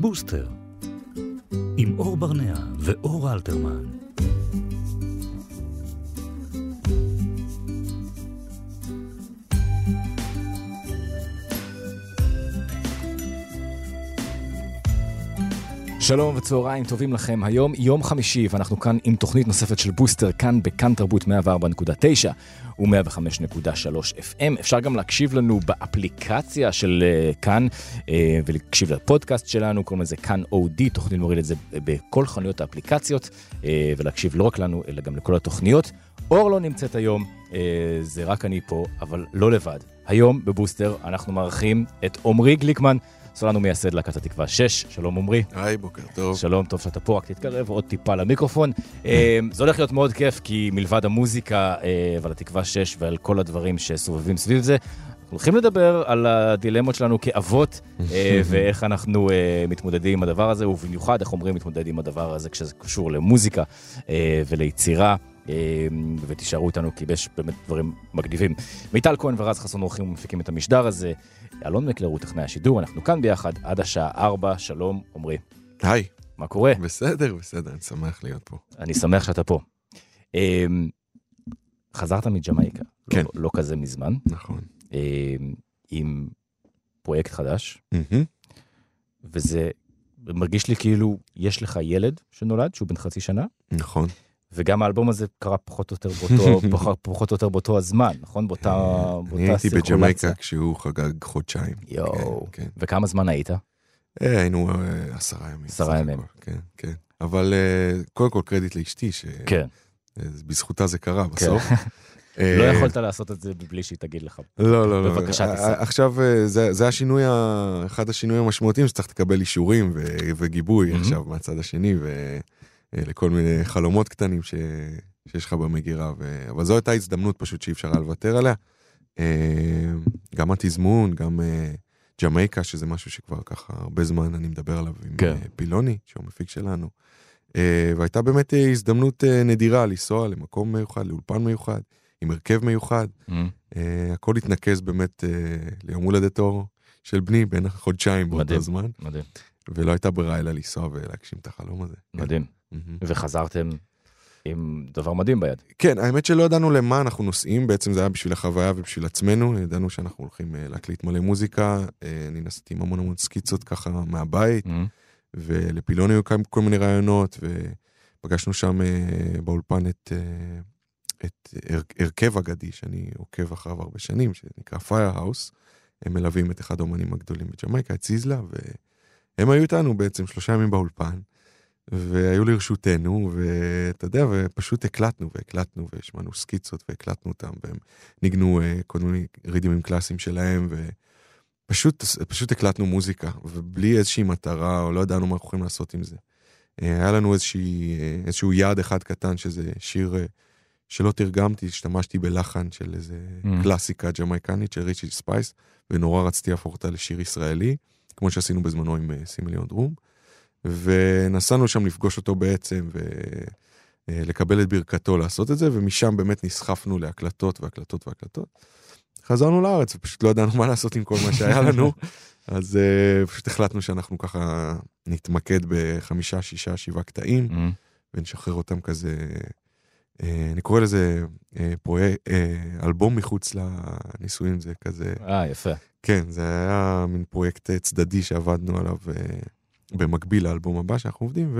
בוסטר, עם אור ברנע ואור אלתרמן. שלום וצהריים טובים לכם. היום יום חמישי, ואנחנו כאן עם תוכנית נוספת של בוסטר, כאן בכאן תרבות 104.9 ו-105.3 FM. אפשר גם להקשיב לנו באפליקציה של uh, כאן, uh, ולהקשיב לפודקאסט שלנו, קוראים לזה כאן אודי, תוכנית להוריד את זה בכל חנויות האפליקציות, uh, ולהקשיב לא רק לנו, אלא גם לכל התוכניות. אור לא נמצאת היום, uh, זה רק אני פה, אבל לא לבד. היום בבוסטר אנחנו מארחים את עמרי גליקמן. סולנו מייסד להקת התקווה 6, שלום עמרי. היי, בוקר טוב. שלום, טוב שאתה פה, רק תתקרב עוד טיפה למיקרופון. אה, זה הולך להיות מאוד כיף, כי מלבד המוזיקה אה, ועל התקווה 6 ועל כל הדברים שסובבים סביב זה, הולכים לדבר על הדילמות שלנו כאבות, אה, ואיך אנחנו מתמודדים עם הדבר הזה, ובמיוחד איך אומרים מתמודד עם הדבר הזה כשזה קשור למוזיקה וליצירה. ותישארו איתנו כי יש באמת דברים מגניבים. מיטל כהן ורז חסון עורכים ומפיקים את המשדר הזה. אלון מקלר הוא טכנאי השידור, אנחנו כאן ביחד עד השעה 4, שלום עמרי. היי. מה קורה? בסדר, בסדר, אני שמח להיות פה. אני שמח שאתה פה. אמ, חזרת מג'מייקה, כן. לא, לא כזה מזמן. נכון. אמ, עם פרויקט חדש, וזה מרגיש לי כאילו יש לך ילד שנולד, שהוא בן חצי שנה. נכון. וגם האלבום הזה קרה פחות או יותר באותו, פחות או יותר באותו הזמן, נכון? באותה, אה, באותה אני הייתי בג'מייקה כשהוא חגג חודשיים. יואו. כן, כן. וכמה זמן היית? אה, היינו אה, עשרה ימים. עשרה ימים. כן, כן. אבל קודם כל קרדיט לאשתי, שבזכותה זה קרה כן. בסוף. לא יכולת לעשות את זה בלי שהיא תגיד לך. לא, לא, לא. בבקשה תעשה. עכשיו, זה השינוי, אחד השינויים המשמעותיים שצריך לקבל אישורים וגיבוי עכשיו מהצד השני, אה, לכל מיני חלומות קטנים ש... שיש לך במגירה, ו... אבל זו הייתה הזדמנות פשוט שאי אפשר לוותר עליה. אה, גם התזמון, גם אה, ג'מייקה, שזה משהו שכבר ככה הרבה זמן אני מדבר עליו עם כן. פילוני, שהוא מפיק שלנו. והייתה באמת הזדמנות נדירה לנסוע למקום מיוחד, לאולפן מיוחד, עם הרכב מיוחד. Mm-hmm. הכל התנקז באמת ליום הולדת אור של בני בין חודשיים באותו זמן. מדהים. ולא הייתה ברירה אלא לנסוע ולהגשים את החלום הזה. מדהים. mm-hmm. וחזרתם עם דבר מדהים ביד. כן, האמת שלא ידענו למה אנחנו נוסעים, בעצם זה היה בשביל החוויה ובשביל עצמנו, ידענו שאנחנו הולכים uh, להקליט מלא מוזיקה, uh, אני נסעתי עם המון המון סקיצות ככה מהבית, mm-hmm. ולפילון היו כל מיני רעיונות, ופגשנו שם uh, באולפן את, את הר, הרכב אגדי, שאני עוקב אחריו הרבה שנים, שנקרא Firehouse, הם מלווים את אחד האומנים הגדולים בג'מייקה, את זיזלה, והם היו איתנו בעצם שלושה ימים באולפן. והיו לרשותנו, ואתה יודע, ופשוט הקלטנו והקלטנו, והשמענו סקיצות והקלטנו אותם, והם ניגנו uh, כל מיני רידימים קלאסיים שלהם, ופשוט פשוט הקלטנו מוזיקה, ובלי איזושהי מטרה, או לא ידענו מה אנחנו יכולים לעשות עם זה. Uh, היה לנו איזושהי, uh, איזשהו יעד אחד קטן, שזה שיר שלא תרגמתי, השתמשתי בלחן של איזה mm. קלאסיקה ג'מייקנית של ריצ'י ספייס, ונורא רציתי להפוך אותה לשיר ישראלי, כמו שעשינו בזמנו עם סימיליון דרום. ונסענו שם לפגוש אותו בעצם ולקבל את ברכתו לעשות את זה, ומשם באמת נסחפנו להקלטות והקלטות והקלטות. חזרנו לארץ ופשוט לא ידענו מה לעשות עם כל מה שהיה לנו, אז uh, פשוט החלטנו שאנחנו ככה נתמקד בחמישה, שישה, שבעה קטעים, mm-hmm. ונשחרר אותם כזה, uh, אני קורא לזה uh, פרויקט, uh, אלבום מחוץ לנישואים, זה כזה... אה, יפה. כן, זה היה מין פרויקט צדדי שעבדנו עליו. Uh, במקביל לאלבום הבא שאנחנו עובדים,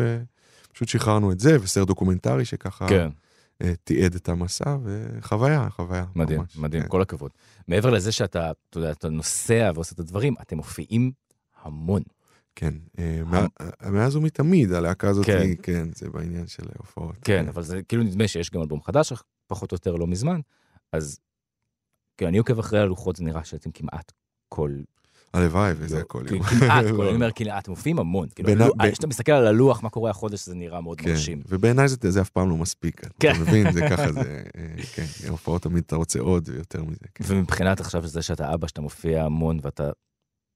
ופשוט שחררנו את זה, וסרט דוקומנטרי שככה כן. uh, תיעד את המסע, וחוויה, חוויה. מדהים, ממש, מדהים, כן. כל הכבוד. מעבר לזה שאתה, אתה יודע, אתה נוסע ועושה את הדברים, אתם מופיעים המון. כן, אה, מאז ומתמיד הלהקה הזאת, כן. היא, כן, זה בעניין של הופעות. כן, אבל זה כאילו נדמה שיש גם אלבום חדש, פחות או יותר לא מזמן, אז כן, אני עוקב אחרי הלוחות, זה נראה שאתם כמעט כל הלוואי וזה הכל. כמעט, אני אומר, אתם מופיעים המון. כשאתה מסתכל על הלוח, מה קורה החודש, זה נראה מאוד כן, מרשים. ובעיניי זה אף פעם לא מספיק. אתה כן. מבין, זה ככה, זה, אה, כן, הופעות תמיד אתה רוצה עוד ויותר מזה. כן. ומבחינת עכשיו זה שאתה אבא, שאתה מופיע המון ואתה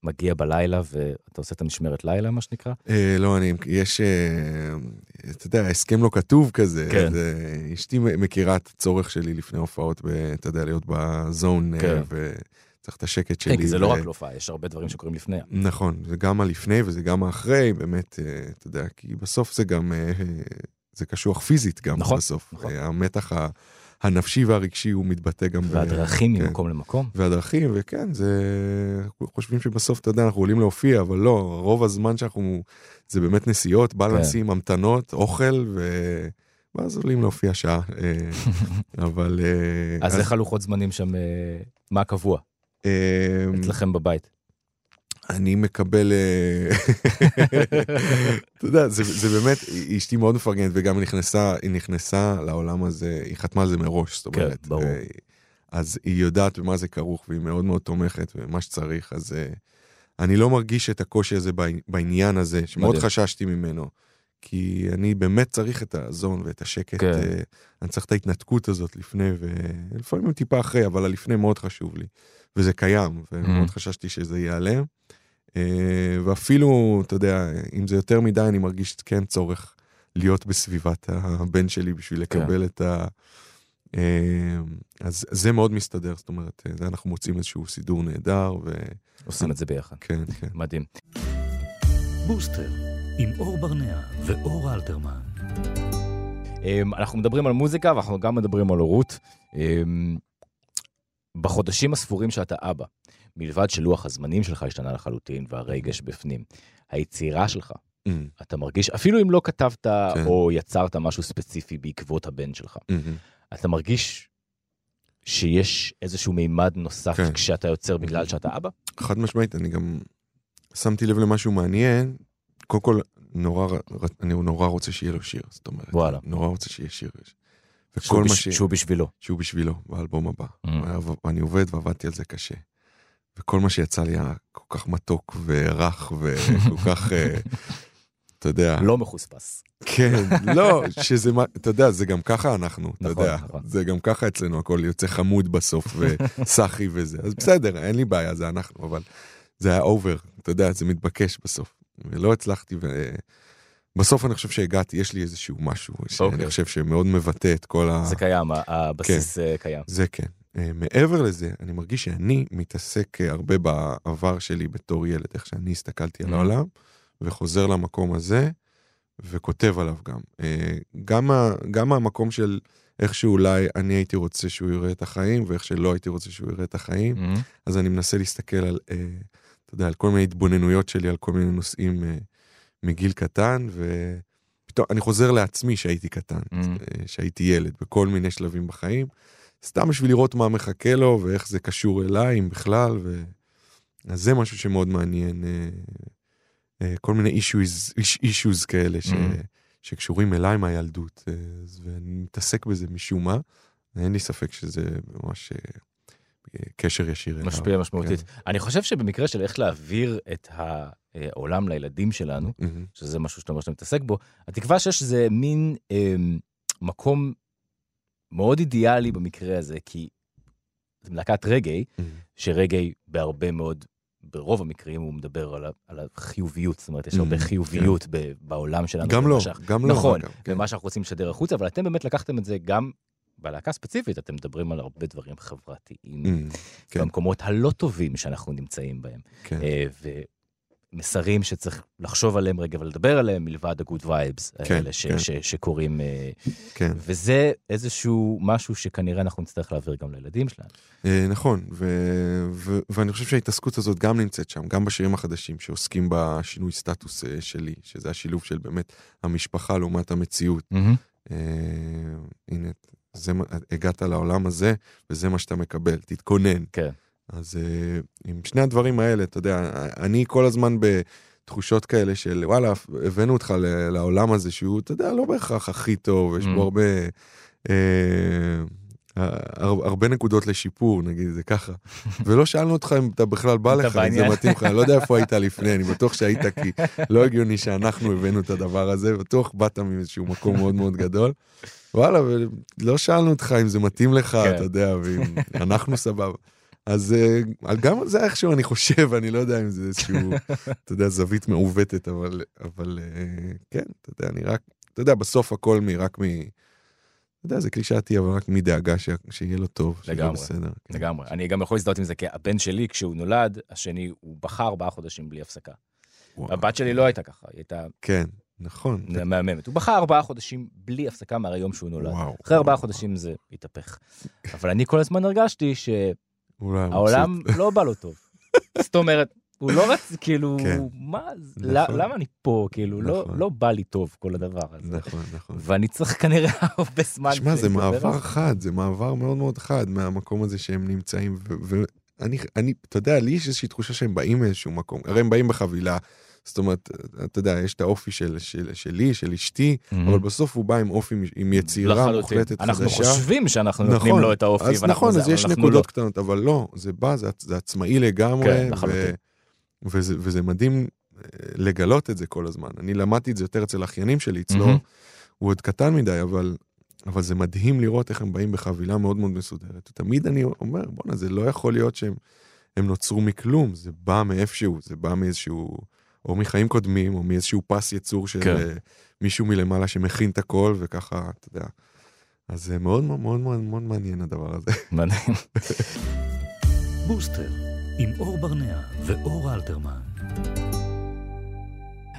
מגיע בלילה ואתה עושה את המשמרת לילה, מה שנקרא? אה, לא, אני, יש, אה, אתה יודע, הסכם לא כתוב כזה. כן. אשתי מכירה את הצורך שלי לפני הופעות, אתה יודע, להיות בזון. צריך את השקט שלי. כן, כי זה לא רק להופעה, יש הרבה דברים שקורים לפני. נכון, זה גם הלפני וזה גם האחרי, באמת, אה, אתה יודע, כי בסוף זה גם, אה, זה קשוח פיזית גם נכון, בסוף. נכון. אה, המתח ה- הנפשי והרגשי הוא מתבטא גם... ב- והדרכים כן. ממקום למקום. והדרכים, וכן, זה... חושבים שבסוף, אתה יודע, אנחנו עולים להופיע, אבל לא, רוב הזמן שאנחנו... זה באמת נסיעות, בלנסים, המתנות, אוכל, ו... ואז עולים להופיע שעה. אבל... אז איך הלוחות זמנים שם, מה קבוע אצלכם בבית? אני מקבל, אה, אתה יודע, זה, זה באמת, אשתי מאוד מפרגנת, וגם היא נכנסה, היא נכנסה לעולם הזה, היא חתמה על זה מראש, זאת כן, אומרת. ברור. אה, אז היא יודעת במה זה כרוך, והיא מאוד מאוד תומכת, ומה שצריך, אז אה, אני לא מרגיש את הקושי הזה בעניין הזה, שמאוד. חששתי ממנו. כי אני באמת צריך את הזון ואת השקט, כן. אה, אני צריך את ההתנתקות הזאת לפני, ולפעמים טיפה אחרי, אבל הלפני מאוד חשוב לי. וזה קיים, ומאוד Mm. חששתי שזה ייעלם. אה, ואפילו, אתה יודע, אם זה יותר מדי, אני מרגיש כן צורך להיות בסביבת הבן שלי בשביל כן. לקבל את ה... אה, אז זה מאוד מסתדר, זאת אומרת, אנחנו מוצאים איזשהו סידור נהדר, וכן, עושים את זה ביחד. כן. מדהים. בוסטר, עם אור ברנע ואור אלתרמן. אמ, אנחנו מדברים על מוזיקה ואנחנו גם מדברים על הורות. אמ, בחודשים הספורים שאתה אבא, מלבד שלוח הזמנים שלך השתנה לחלוטין והרגש בפנים, היצירה שלך, Mm, אתה מרגיש, אפילו אם לא כתבת כן. או יצרת משהו ספציפי בעקבות הבן שלך, mm, אתה מרגיש שיש איזשהו מימד נוסף כן. כשאתה יוצר בגלל שאתה אבא? חד משמעית, אני גם שמתי לב למשהו מעניין. קודם כל, נורא, אני נורא רוצה שיהיה לו שיר, זאת אומרת. וואלה. נורא רוצה שיהיה שיר. וכל שהוא מה בש- ש... שהוא בשבילו. שהוא בשבילו, באלבום הבא. Mm. אני עובד ועבדתי על זה קשה. וכל מה שיצא לי היה כל כך מתוק ורך וכל כך, אה, אתה יודע, לא מחוספס. כן, לא, שזה, מה- אתה יודע, זה גם ככה אנחנו, אתה נכון, יודע, נכון. זה גם ככה אצלנו, הכל יוצא חמוד בסוף, וסאחי וזה, אז בסדר, אין לי בעיה, זה אנחנו, אבל זה היה אובר, אתה יודע, זה מתבקש בסוף. ולא הצלחתי, ובסוף אני חושב שהגעתי, יש לי איזשהו משהו, שאני אוקיי. חושב שמאוד מבטא את כל ה... זה קיים, הבסיס אה, קיים. זה כן. אה, מעבר לזה, אני מרגיש שאני מתעסק אה, הרבה בעבר שלי בתור ילד, איך שאני הסתכלתי על Mhm. העולם, וחוזר למקום הזה, וכותב עליו גם. גם, ה, גם המקום של איך שאולי אני הייתי רוצה שהוא יראה את החיים, ואיך שלא הייתי רוצה שהוא יראה את החיים, Mhm. אז אני מנסה להסתכל על, אה, אתה יודע, על כל מיני התבוננויות שלי, על כל מיני נושאים אה, מגיל קטן, ופתאום אני חוזר לעצמי שהייתי קטן, Mhm. אה, שהייתי ילד, בכל מיני שלבים בחיים. סתם בשביל לראות מה מחכה לו ואיך זה קשור אליי, אם בכלל, ו... אז זה משהו שמאוד מעניין, אה, אה, כל מיני issues, issues כאלה ש... Mm. שקשורים אליי מהילדות, אה, ואני מתעסק בזה משום מה, אין לי ספק שזה ממש אה, קשר ישיר אליו. משפיע משמעותית. כן. אני חושב שבמקרה של איך להעביר את העולם לילדים שלנו, מהמם. שזה משהו שאתה אומר שאתה מתעסק בו, התקווה שיש איזה מין אה, מקום מאוד אידיאלי במקרה הזה, כי זה להקת רגעי, מהמם. שרגעי בהרבה מאוד, ברוב המקרים הוא מדבר על, ה- על החיוביות, זאת אומרת, יש הרבה Mm, חיוביות ב- בעולם שלנו. גם במה לא, שאנחנו- גם לא. נכון, כן. ומה שאנחנו רוצים לשדר החוצה, אבל אתם באמת לקחתם את זה גם בלהקה ספציפית, אתם מדברים על הרבה דברים חברתיים, מהמם. כן. במקומות הלא טובים שאנחנו נמצאים בהם. כן. אה, ומסרים שצריך לחשוב עליהם רגע ולדבר עליהם, מלבד ה-good vibes כן, האלה ש- כן. ש- שקורים. אה, כן. וזה איזשהו משהו שכנראה אנחנו נצטרך להעביר גם לילדים שלנו. אה, נכון, ו- ו- ואני חושב שההתעסקות הזאת גם נמצאת שם, גם בשירים החדשים שעוסקים בשינוי סטטוס שלי, שזה השילוב של באמת המשפחה לעומת המציאות. אה, הנה, זה, הגעת לעולם הזה, וזה מה שאתה מקבל, תתכונן. כן. אז אה, עם שני הדברים האלה, אתה יודע, אני כל הזמן בתחושות כאלה של וואלה, הבאנו אותך לעולם הזה שהוא, אתה יודע, לא בהכרח הכי טוב, יש Mm. בו הרבה, אה, הרבה נקודות לשיפור, נגיד זה ככה. ולא שאלנו אותך אם אתה בכלל בא לך, אם זה. מתאים לך, אני לא יודע איפה היית לפני, אני בטוח שהיית כי לא הגיוני שאנחנו הבאנו את הדבר הזה, בטוח באת מאיזשהו מקום מאוד מאוד גדול. וואלה, ולא שאלנו אותך אם זה מתאים לך, כן. אתה יודע, ואם אנחנו סבבה. אז אה, גם זה איכשהו אני חושב, אני לא יודע אם זה איזשהו, אתה יודע, זווית מעוותת, אבל, אבל אה, כן, אתה יודע, אני רק, אתה יודע, בסוף הכל מ... רק מ... יודע, זה קלישאתי, אבל רק מדאגה ש- שיהיה לו טוב, שיהיה לגמרי. בסדר. כן. לגמרי. אני גם יכול להזדהות עם זה, כי הבן שלי, כשהוא נולד, השני, הוא בכה ארבעה חודשים בלי הפסקה. וואו. הבת שלי לא הייתה ככה, היא הייתה כן, נכון. מהממת. הוא בכה ארבעה חודשים בלי הפסקה מהיום שהוא נולד. וואו. אחרי ארבעה חודשים זה התהפך. אבל אני כל הזמן הרגשתי שהעולם לא בא לו טוב. זאת אומרת, הוא לא רצ... כאילו, כן. מה, נכון. למה אני פה? כאילו, לא- נכון. לא בא לי טוב כל הדבר הזה. נכון, נכון. ואני צריך כנראה הרבה זמן. שמע, זה מעבר חד, זה מעבר מאוד מאוד חד מהמקום הזה שהם נמצאים, ו- ואני, אני, אתה יודע, לי יש איזושהי תחושה שהם באים מאיזשהו מקום, הרי הם באים בחבילה, זאת אומרת, אתה יודע, יש את האופי של, של, שלי, של אשתי, מהמם. אבל בסוף הוא בא עם אופי, עם יצירה לחלוטין. מוחלטת אנחנו חדשה. חושבים שאנחנו נותנים נכון, לו את האופי, אז נכון, זה, אז יש אנחנו נקודות לא. קטנות, אבל לא, זה בא, זה, זה עצמאי לגמרי, כן, לחלוטין. וזה, וזה מדהים אה, לגלות את זה כל הזמן. אני למדתי את זה יותר אצל האחיינים שלי, אצלו, מהמם. הוא עוד קטן מדי, אבל, אבל זה מדהים לראות איך הם באים בחבילה מאוד מאוד מסודרת. תמיד אני אומר, בואנה, זה לא יכול להיות שהם הם נוצרו מכלום, זה בא מאיפשהו, זה בא מאיזשהו, או מחיים קודמים, או מאיזשהו פס יצור של כן. אה, מישהו מלמעלה שמכין את הכל, וככה, אתה יודע. אז זה מאוד מאוד מאוד מאוד מאוד מעניין הדבר הזה. מדהים. בוסטר, עם אור ברנע ואור אלתרמן.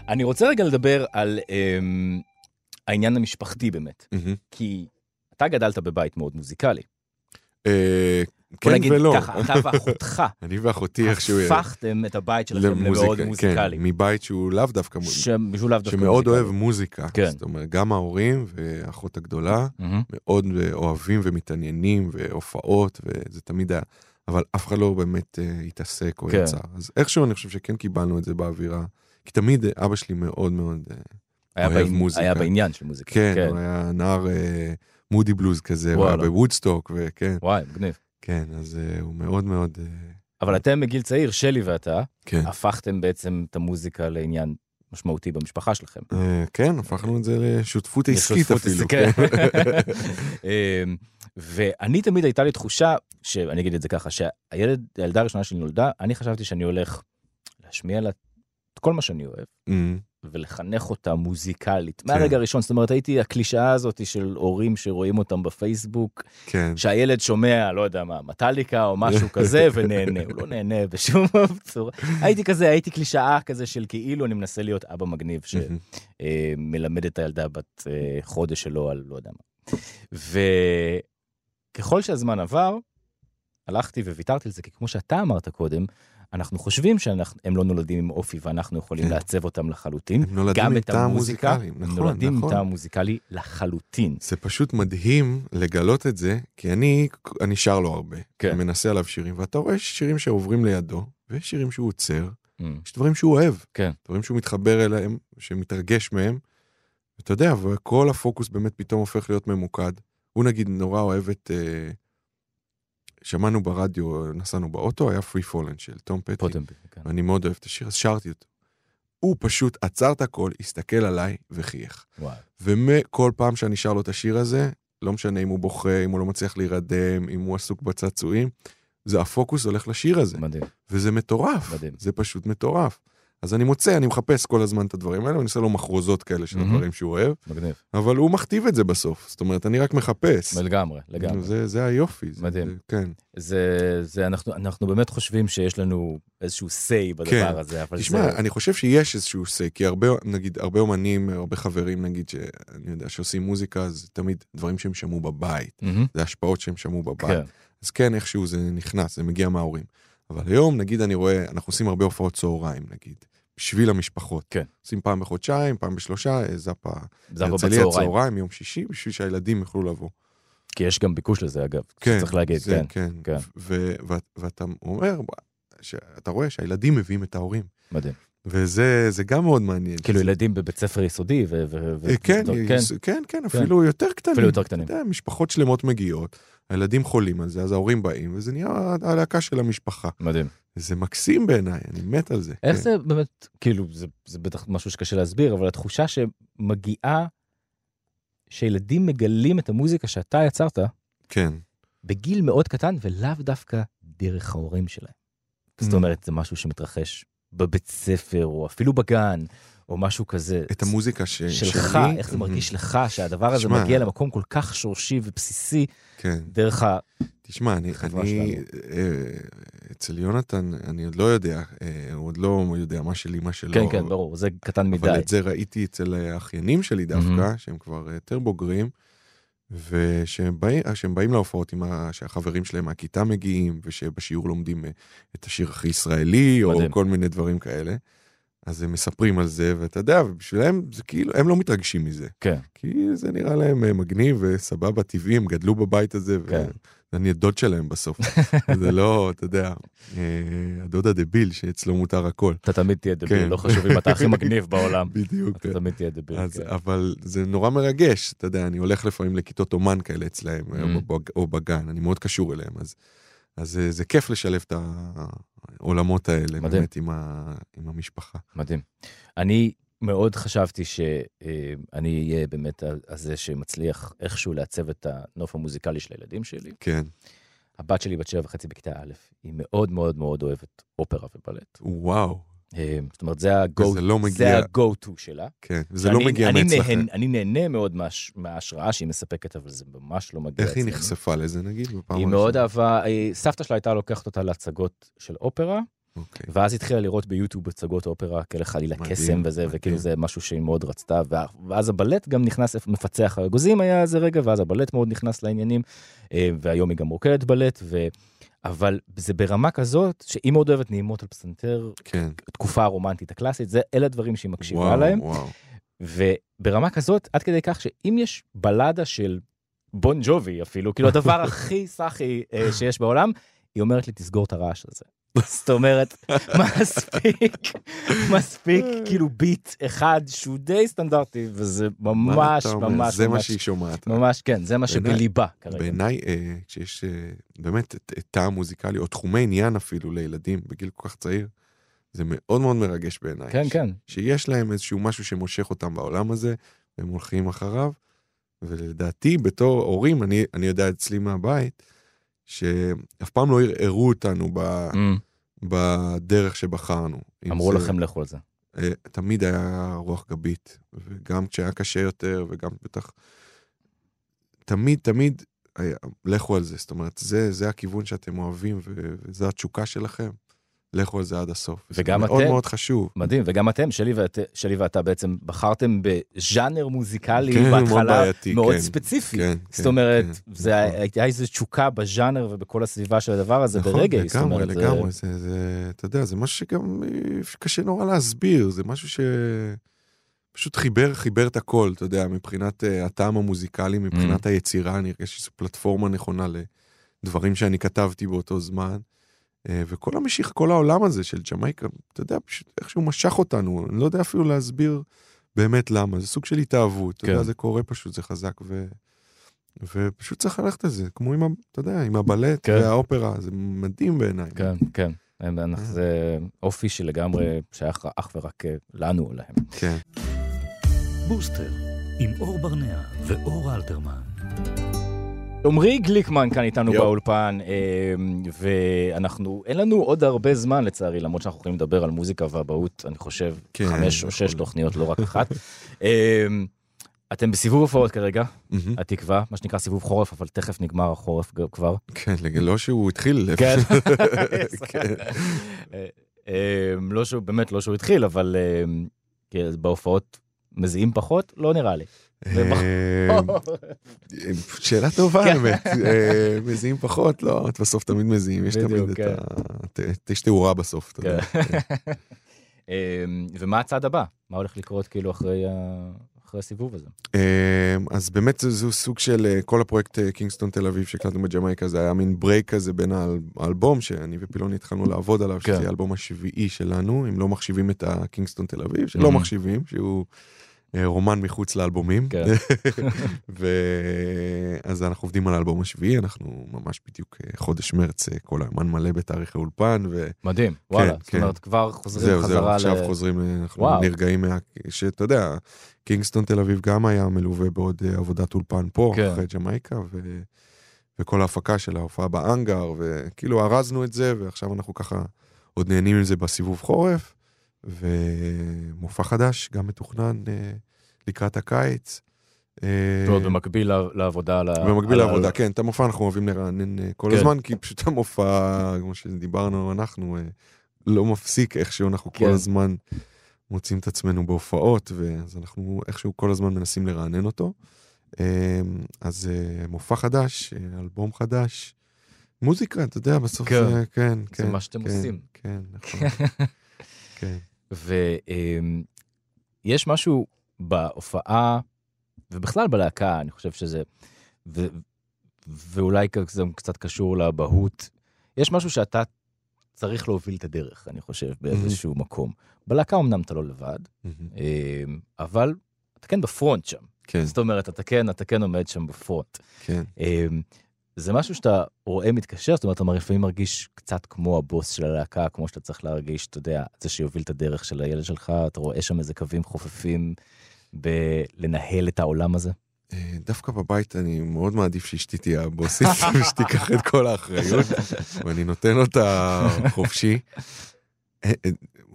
אני רוצה רגע לדבר על אמ, העניין המשפחתי באמת, כי אתה גדלת בבית מאוד מוזיקלי. אה, בוא כן נגיד ולא. ככה, אתה ואחותך אני ואחותי איכשהו... הפכתם את הבית שלכם למוזיקה, למאוד מוזיקלי. כן, מבית שהוא לאו דווקא מוזיקלי. שמשולב דווקא שמאוד מוזיקלי. אוהב מוזיקה. כן. זאת אומרת, גם ההורים והאחות הגדולה. מאוד אוהבים ומתעניינים והופעות, וזה תמיד היה, אבל אף אחד לא באמת אה, התעסק או כן. יצא. אז איכשהו אני חושב שכן קיבלנו את זה באווירה. כי תמיד אה, אבא שלי מאוד מאוד, אה, היה אוהב בעניין- מוזיקה. היה בעניין של מוזיקה. כן, הוא היה נער אה, מודי בלוז כזה, הוא היה. בוודסטוק, וכן, וואי, מגניב. כן, אז אה, הוא מאוד מאוד, אה, אבל אתם מגיל צעיר, שלי ואתה, כן. הפכתם בעצם את המוזיקה לעניין משמעותי במשפחה שלכם. כן, הפכנו את זה לשותפות עסקית אפילו. ואני תמיד הייתה לי תחושה, שאני אגיד את זה ככה, שהילד, הילדה הראשונה שלי נולדה, אני חשבתי שאני הולך להשמיע לה את כל מה שאני אוהב, אמ, ולחנך אותה מוזיקלית. כן. מהרגע הראשון, זאת אומרת, הייתי הקלישאה הזאת של הורים שרואים אותם בפייסבוק, כן. שהילד שומע, לא יודע מה, מטאליקה או משהו כזה, ונהנה. הוא לא נהנה בשום צורה. הייתי כזה, הייתי קלישאה כזה של כאילו אני מנסה להיות אבא מגניב. שמלמד את הילדה בת אה, חודש שלו על לא יודע מה. וככל שהזמן עבר, הלכתי וויתרתי על זה, כי כמו שאתה אמרת קודם, אנחנו חושבים שהם לא נולדים עם אופי ואנחנו יכולים כן. לעצב אותם לחלוטין. הם נולדים גם עם טעם מוזיקלי, הם נכון, נולדים עם נכון. טעם מוזיקלי לחלוטין. זה פשוט מדהים לגלות את זה, כי אני, אני שר לו הרבה. כן. מנסה עליו שירים, ואתה רואה שירים שעוברים לידו, ויש שירים שהוא עוצר, Mm, יש דברים שהוא אוהב. כן. דברים שהוא מתחבר אליהם, שמתרגש מהם. ואתה יודע, וכל הפוקוס באמת פתאום הופך להיות ממוקד. הוא נגיד נורא אוהב את... אה, שמענו ברדיו, נסענו באוטו, היה פרי פולן של תום פטי. פוטנבי, כן. אני מאוד אוהב את השיר, אז שרתי אותו. הוא פשוט עצר את הכל, הסתכל עליי וחייך. וואו. וכל פעם שאני שר לו את השיר הזה, לא משנה אם הוא בוכה, אם הוא לא מצליח להירדם, אם הוא עסוק בצעצועים, זה הפוקוס הולך לשיר הזה, מדהים, וזה מטורף. מדהים. זה פשוט מטורף. אז אני מוצא, אני מחפש כל הזמן את הדברים האלה, ואני עושה לו מחרוזות כאלה של מהמם. הדברים שהוא אוהב, מגניב. אבל הוא מכתיב את זה בסוף. זאת אומרת, אני רק מחפש. לגמרי, לגמרי. זה, זה היופי. זה, מדהים. זה, כן. זה, זה, אנחנו, אנחנו באמת חושבים שיש לנו איזשהו say בדבר כן. הזה, אבל תשמע, זה... אני חושב שיש איזשהו say, כי הרבה, נגיד, הרבה אומנים, הרבה חברים, נגיד, שאני יודע, שעושים מוזיקה, זה תמיד דברים שהם שמעו בבית. מהמם, זה השפעות שהם שמעו בבית. כן, אז כן, איכשהו זה נכנס, זה מגיע מההורים. אבל היום, נגיד, אני רואה, אנחנו עושים הרבה הופעות צהריים, נגיד, בשביל המשפחות. כן. עושים פעם בחודשיים, פעם בשלושה, אה, זאפה, הרצליה בצהריים, צהריים, יום שישי, בשביל שהילדים יוכלו לבוא. כי יש גם ביקוש לזה אגב, כן, צריך להגיד, זה, כן, כן. כן. ואתה אומר, שאתה רואה שהילדים מביאים את ההורים. מדהים. וזה זה גם מאוד מעניין. כאילו ילדים בבית ספר יסודי, ו... אה, כן, כן, כן, כן, כן, אפילו יותר קטנים. אפילו יותר קטנים. יודע, משפחות שלמות מגיעות, הילדים חולים על זה, אז ההורים באים, וזה נהיה הלהקה של המשפחה. מדהים. זה מקסים בעיניי, אני מת על זה. איך כן. זה באמת, כאילו, זה, זה בטח משהו שקשה להסביר, אבל התחושה שמגיעה, שילדים מגלים את המוזיקה שאתה יצרת כן, בגיל מאוד קטן, ולאו דווקא דרך ההורים שלהם. זאת Mm. אומרת, זה משהו שמתרחש בבית ספר, או אפילו בגן, או משהו כזה. את המוזיקה ש... שלך, שלי. איך זה. מרגיש לך, שהדבר הזה שמע, מגיע למקום כל כך שורשי ובסיסי, כן. דרך ה... תשמע, אני, אני. אה, אצל יונתן, אני עוד לא יודע, אה, הוא עוד לא יודע מה שלי, מה שלו. כן, כן, ברור, זה קטן מדי. אבל את זה ראיתי אצל האחיינים שלי דווקא, שהם כבר יותר בוגרים, ושהם באים, באים להופעות עם ה... שהחברים שלהם מהכיתה מגיעים, ושבשיעור לומדים אה, את השיר הכי ישראלי, או מדהים. כל מיני דברים כאלה. אז הם מספרים על זה, ואתה יודע, בשבילם זה כאילו, הם לא מתרגשים מזה. כן. כי זה נראה להם אה, מגניב וסבבה, טבעי, הם גדלו בבית הזה, כן. ואני הדוד שלהם בסוף. זה לא, אתה יודע, אה, הדוד הדביל שאצלו מותר הכל. אתה תמיד תהיה דביל, כן. לא חשוב אם אתה הכי מגניב בעולם. בדיוק. אתה תמיד תהיה דביל. כן. אבל זה נורא מרגש, אתה יודע, אני הולך לפעמים לכיתות אומן כאלה אצלהם, Mm. או, בג- או בגן, אני מאוד קשור אליהם, אז, אז זה, כיף לשלב את העולמות האלה. באמת, עם המשפחה. מדהים. אני מאוד חשבתי שאני אהיה באמת הזה שמצליח איכשהו לעצב את הנוף המוזיקלי של הילדים שלי. כן, הבת שלי בת שבע וחצי בכיתה א', היא מאוד מאוד מאוד אוהבת אופרה ובלט. וואו, אה, זאת אומרת, זה ה-go וזה לא מגיע, ה-go-to שלה. כן, זה לא מגיע מאצלכם. אני נהנה מאוד מהש- מההשראה שהיא מספקת, אבל זה ממש לא מגיע איך היא. נחשפה לזה, נגיד, בפעם היא מאוד אהבה, אה, סבתא שלה הייתה לוקחת אותה להצגות של אופרה, אוקיי. ואז התחילה לראות ביוטיוב הצגות אופרה כאלה חלילה מדהים, קסם וזה, מדהים. וכאילו זה משהו שהיא מאוד רצתה, ואז הבלט גם נכנס, מפצח האגוזים היה איזה רגע, ואז הבלט מאוד נכנס לעניינים, אה, והיום היא גם רוקדת בלט, ו... אבל זה ברמה כזאת שהיא מאוד אוהבת נעימות על פסנתר, כן, תקופה הרומנטית הקלאסית, זה אלה הדברים שהיא מקשיבה וואו, להם, וואו. וברמה כזאת, עד כדי כך שאם יש בלדה של בון ג'ובי אפילו, כאילו הדבר הכי סאחי אה, שיש בעולם, היא אומרת לי, תסגור את הרעש הזה. זאת אומרת, מספיק, מספיק, כאילו ביט אחד שהוא די סטנדרטי, וזה ממש, אומר? ממש, זה מה ממש, שהיא שומעת. ממש, כן, זה מה שבליבה כרגע. בעיניי, אה, כשיש אה, באמת טעם מוזיקלי, או תחומי עניין אפילו לילדים בגיל כל כך צעיר, זה מאוד מאוד מרגש בעיניי. כן, כן, שיש להם איזשהו משהו שמושך אותם בעולם הזה, והם הולכים אחריו. ולדעתי, בתור הורים, אני יודע אצלי מהבית, שאף פעם לא ערערו אותנו ב, אמ, בדרך שבחרנו. אמרו זה- לכם לכו על זה. אה, תמיד היה רוח גבית, וגם כשהיה קשה יותר, וגם בטח... תמיד, תמיד, היה, לכו על זה. זאת אומרת, זה, זה הכיוון שאתם אוהבים, ו- וזו התשוקה שלכם. לכו על זה עד הסוף. וגם זה מאוד אתם. מאוד חשוב. מדהים, וגם אתם, שלי, ואת, שלי ואתה בעצם בחרתם בז'אנר מוזיקלי כן, מאוד בהתחלה בעייתי, מאוד כן, ספציפי. כן, זאת כן, אומרת, כן, זה נכון. הייתה איזו תשוקה בז'אנר ובכל הסביבה של הדבר הזה נכון, ברגע. זאת לגמרי, אומרת, זה- לגמרי, זה, זה, אתה יודע, זה משהו שגם אה, קשה נורא להסביר, זה משהו ש... פשוט חיבר, חיבר את הכל, אתה יודע, מבחינת uh, הטעם המוזיקלי, מבחינת Mm. היצירה, אני הרגשתי שזו פלטפורמה נכונה לדברים שאני כתבתי באותו זמן. Uh, וכל המשיך, כל העולם הזה של ג'מייקה, אתה יודע, פשוט איכשהו משך אותנו, אני לא יודע אפילו להסביר באמת למה, זה סוג של התאהבות, אתה כן. יודע, זה קורה פשוט, זה חזק, ו... ופשוט צריך ללכת על זה, כמו עם, אתה יודע, עם הבלט כן. והאופרה, זה מדהים בעיניי. כן, כן. אנחנו- זה אופי שלגמרי שייך אך ורק אה, לנו או להם. כן. בוסטר, עם אור ברנע ואור אלתרמן. עמרי גליקמן כאן איתנו יו. באולפן, אה, ואנחנו, אין לנו עוד הרבה זמן לצערי, למרות שאנחנו יכולים לדבר על מוזיקה ואבהות, אני חושב, כן, חמש או שש נכון. תוכניות, לא רק אחת. אה, אתם בסיבוב הופעות כרגע. התקווה, מה שנקרא סיבוב חורף, אבל תכף נגמר החורף כבר. כן, לא שהוא התחיל, כן. כן. אה, לא שהוא, באמת לא שהוא התחיל, אבל כן, בהופעות מזיעים פחות? לא נראה לי. אה, שאלה טובה כן. האמת, אה, מזיעים פחות, לא, אתה בסוף תמיד מזיעים, יש תמיד את כן. ה... יש תאורה בסוף, אתה יודע. כן. אה, ומה הצעד הבא? מה הולך לקרות כאילו אחרי אחרי הסיבוב הזה? אה, אז באמת זה- זהו סוג של אה, כל הפרויקט קינגסטון תל אביב שהקלטנו בג'מייקה, זה היה מין break כזה בין האל- האלבום שאני ופילוני התחלנו לעבוד עליו, כן. שזה האלבום השביעי שלנו, אם לא מחשיבים את הקינגסטון תל אביב, שלא. מחשיבים, שהוא רומן מחוץ לאלבומים. כן. ואז אנחנו עובדים על האלבום השביעי, אנחנו ממש בדיוק אה, חודש מרץ, אה, כל היומן מלא בתאריך האולפן, וזהו, מדהים, וואלה. זאת כן. אומרת, כבר חוזרים זהו, חזרה עכשיו ל... חוזרים, אה, אנחנו וואו. נרגעים מה... שאתה יודע, קינגסטון תל אביב גם היה מלווה בעוד אה, עבודת אולפן פה, כן. אחרי ג'מייקה, ו... וכל ההפקה של ההופעה באנגר, וכאילו ארזנו את זה, ועכשיו אנחנו ככה עוד נהנים עם זה בסיבוב חורף. ומופע חדש, גם מתוכנן אה, לקראת הקיץ. אה, זאת אומרת, במקביל לעבודה על ה... במקביל לעבודה, כן, את המופע אנחנו אוהבים לרענן אה, כל כן. הזמן, כי פשוט המופע, כמו שדיברנו, אנחנו אה, לא מפסיק איכשהו, אנחנו כל כן. הזמן מוצאים את עצמנו בהופעות, ואז אנחנו איכשהו כל הזמן מנסים לרענן אותו. אה, אז אה, מופע חדש, אה, אלבום חדש, מוזיקה, אתה יודע, בסוף כן. זה, כן, זה כן. מה שאתם עושים. כן, נכון. כן. ויש משהו בהופעה, ובכלל בלהקה, אני חושב שזה, ו, ואולי זה קצת קשור לאבהות, יש משהו שאתה צריך להוביל את הדרך, אני חושב, באיזשהו מקום. בלהקה אמנם אתה לא לבד, מהמם. אמ, אבל אתה כן בפרונט שם. כן, זאת אומרת, אתה כן, אתה כן עומד שם בפרונט. כן. זה משהו שאתה רואה מתקשר, זאת אומרת, אתה לפעמים מרגיש קצת כמו הבוס של הלהקה, כמו שאתה צריך להרגיש, אתה יודע, זה שיוביל את הדרך של הילד שלך, אתה רואה שם איזה קווים חופפים בלנהל את העולם הזה. אה, דווקא בבית אני מאוד מעדיף שאשתי תהיה הבוסית ושתיקח את כל האחריות, ואני נותן אותה חופשי. אה, אה,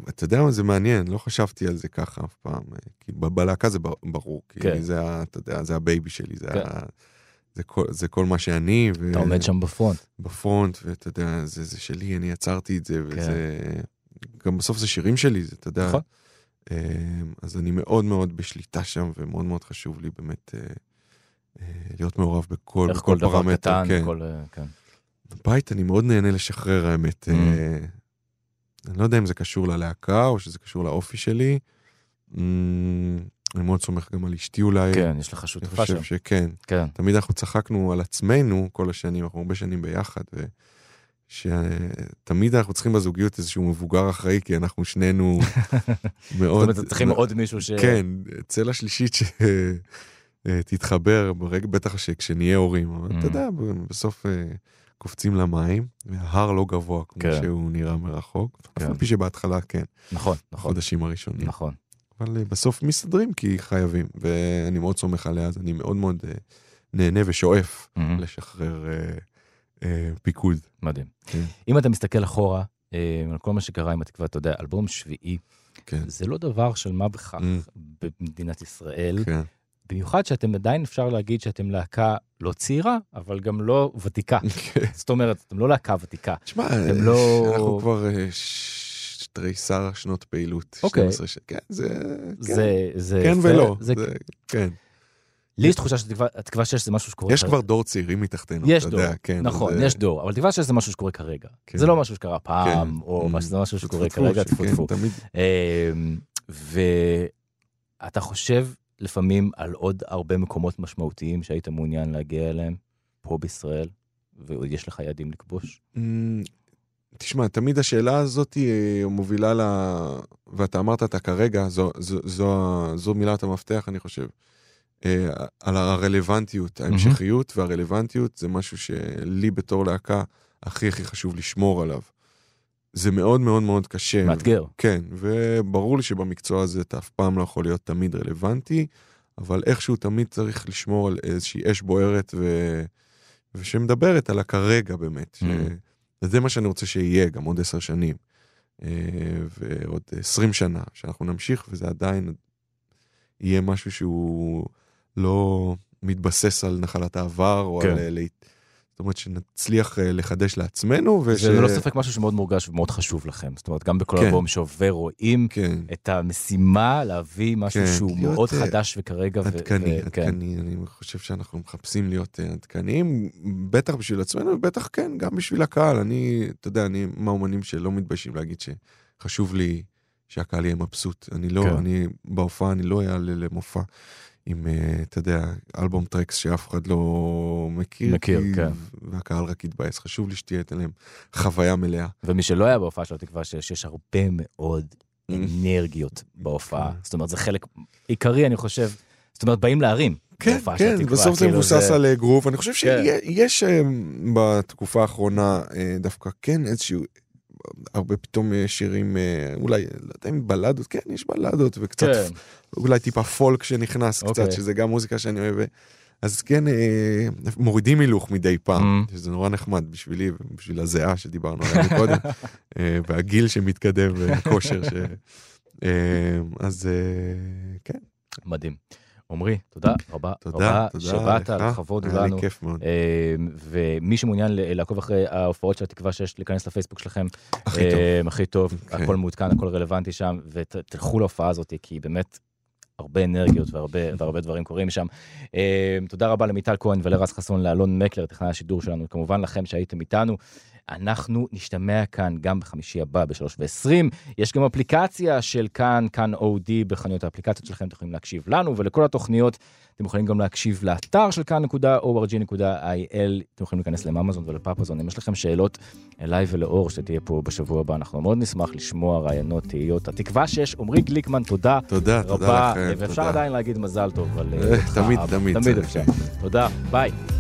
אתה יודע מה זה מעניין, לא חשבתי על זה ככה אף פעם. כי בלהקה זה בר- ברור, כי כן. זה, אתה יודע, זה ה baby שלי, זה, כן. ה- זה, כל, זה כל מה שאני, אתה עומד שם ב front. ב front, ואתה יודע, זה, זה שלי, אני יצרתי את זה, כן. וזה... גם בסוף זה שירים שלי, זה, אתה יודע. נכון. אה, אז אני מאוד מאוד בשליטה שם, ומאוד מאוד חשוב לי באמת אה, אה, להיות מעורב בכל, בכל כל דבר פרמטר. קטן, כן. כל... אה, כן. בבית אני מאוד נהנה לשחרר, האמת. Mm. אני לא יודע אם זה קשור ללהקה, או שזה קשור לאופי שלי. Mm, אני מאוד סומך גם על אשתי אולי. כן, יש לך אני שותפה שם. חושב שכן. כן. תמיד אנחנו צחקנו על עצמנו כל השנים, אנחנו הרבה שנים ביחד, ושתמיד אנחנו צריכים בזוגיות איזשהו מבוגר אחראי, כי אנחנו שנינו זאת מאוד... אומרת, אתם צריכים עוד מישהו ש... כן, צלע שלישית שתתחבר, ברגע, בטח שכשנהיה הורים, אבל Mm. אתה יודע, בסוף אה, קופצים למים, וההר לא גבוה כמו כן. שהוא נראה מרחוק, אף כן. על פי שבהתחלה כן, נכון, נכון, בחודשים הראשונים. נכון. אבל אה, בסוף מסתדרים כי חייבים, ואני מאוד סומך עליה, אז אני מאוד מאוד אה, נהנה ושואף מהמם. לשחרר אה, אה, פיקוד. מדהים. כן. אם אתה מסתכל אחורה, אה, על כל מה שקרה עם התקווה, אתה יודע, אלבום שביעי, כן, זה לא דבר של מה בכך Mm. במדינת ישראל, כן, במיוחד שאתם עדיין אפשר להגיד שאתם להקה לא צעירה, אבל גם לא ותיקה. כן. זאת אומרת, אתם לא להקה ותיקה. תשמע, לא- אנחנו כבר ש- תריסר שנות פעילות. אוקיי. 12 ש... כן, זה... כן. זה, זה, כן יפה. ולא, זה, זה- כן. לי יש תחושה שתקווה 6 זה משהו שקורה יש כבר דור צעירים מתחתנו, יש אתה דור, יודע, כן. נכון, יש דור, אבל תקווה 6 זה משהו שקורה כרגע. כן. זה לא משהו שקרה פעם, כן. או Mm. משהו, זה משהו שקורה כרגע, טפו טפו. אמ, ואתה חושב לפעמים על עוד הרבה מקומות משמעותיים שהיית מעוניין להגיע אליהם פה בישראל, ועוד יש לך יעדים לכבוש? תשמע, תמיד השאלה הזאת היא מובילה ל... ואתה אמרת אותה כרגע, זו, זו, זו, זו מילת המפתח, אני חושב. אה, על הרלוונטיות, ההמשכיות והרלוונטיות זה משהו שלי בתור להקה הכי הכי חשוב לשמור עליו. זה מאוד מאוד מאוד קשה. מאתגר. כן, וברור לי שבמקצוע הזה אתה אף פעם לא יכול להיות תמיד רלוונטי, אבל איכשהו תמיד צריך לשמור על איזושהי אש בוערת ו... ושמדברת על הכרגע באמת. ש... וזה מה שאני רוצה שיהיה גם עוד עשר שנים. אה, ועוד עשרים שנה, שאנחנו נמשיך וזה עדיין יהיה משהו שהוא לא מתבסס על נחלת העבר, או כן. על... זאת אומרת שנצליח אה, לחדש לעצמנו, וש... זה ללא ספק משהו שמאוד מורגש ומאוד חשוב לכם. זאת אומרת, גם בכל כן. אלבום שעובר רואים כן. את המשימה להביא משהו כן, שהוא להיות, מאוד אה, חדש וכרגע. ו- עדכני, ו- כן. עדכני, אני חושב שאנחנו מחפשים להיות אה, עדכניים, בטח בשביל עצמנו, ובטח כן, גם בשביל הקהל. אני, אתה יודע, אני מהאומנים שלא מתביישים להגיד שחשוב לי שהקהל יהיה מבסוט. אני לא, כן. אני בהופעה, אני לא אעלה למופע עם, אה, אתה יודע, אלבום טרקס שאף אחד לא מכיר. מכיר, כי- כן. והקהל רק יתבאס. חשוב לי שתהיה להם חוויה מלאה. ומי שלא היה בהופעה של התקווה שיש, יש הרבה מאוד Mm. אנרגיות בהופעה. כן. זאת אומרת, זה חלק עיקרי, אני חושב. זאת אומרת, באים להרים. כן, כן, התקווה, בסוף זה כאילו מבוסס על אה, גרוב. אני חושב כן. שיש אה, בתקופה האחרונה דווקא כן איזשהו, הרבה פתאום אה, שירים, אה, אולי, לא יודע אם בלדות, כן, יש בלדות וקצת, כן. אולי טיפה פולק שנכנס אוקיי. קצת, שזה גם מוזיקה שאני אוהב. אז כן, אה, מורידים הילוך מדי פעם, Mm. שזה נורא נחמד בשבילי ובשביל הזיעה שדיברנו עליה קודם, אה, והגיל שמתקדם והכושר ש... אז כן. מדהים. עמרי, תודה רבה תודה, רבה תודה שבאת. לכבוד היה לנו. לי כיף מאוד. אה, ומי שמעוניין לעקוב אחרי ההופעות של התקווה שיש, להיכנס לפייסבוק שלכם. הכי טוב. אה, הכי טוב, כן. הכל מעודכן, הכל רלוונטי שם, ותלכו להופעה הזאת, כי באמת הרבה אנרגיות והרבה, והרבה דברים קורים שם. אה, תודה רבה למיטל כהן ולרז חסון, לאלון מקלר, טכנאי השידור שלנו, כמובן לכם שהייתם איתנו. אנחנו נשתמע כאן גם בחמישי הבא ב-3 ו-20. יש גם אפליקציה של כאן, כאן אודי בחנויות האפליקציות שלכם, אתם יכולים להקשיב לנו ולכל התוכניות. אתם יכולים גם להקשיב לאתר של כאן.org.il, אתם יכולים להיכנס לממזון ולפאפזון. אם יש לכם שאלות אליי ולאור שתהיה פה בשבוע הבא, אנחנו מאוד נשמח לשמוע רעיונות, תהיות. התקווה שיש, עמרי גליקמן, תודה תודה, תודה רבה. לכם. ואפשר תודה. עדיין להגיד מזל טוב על אה, אה, תמיד, אבל תמיד תמיד. אפשר. תודה, ביי.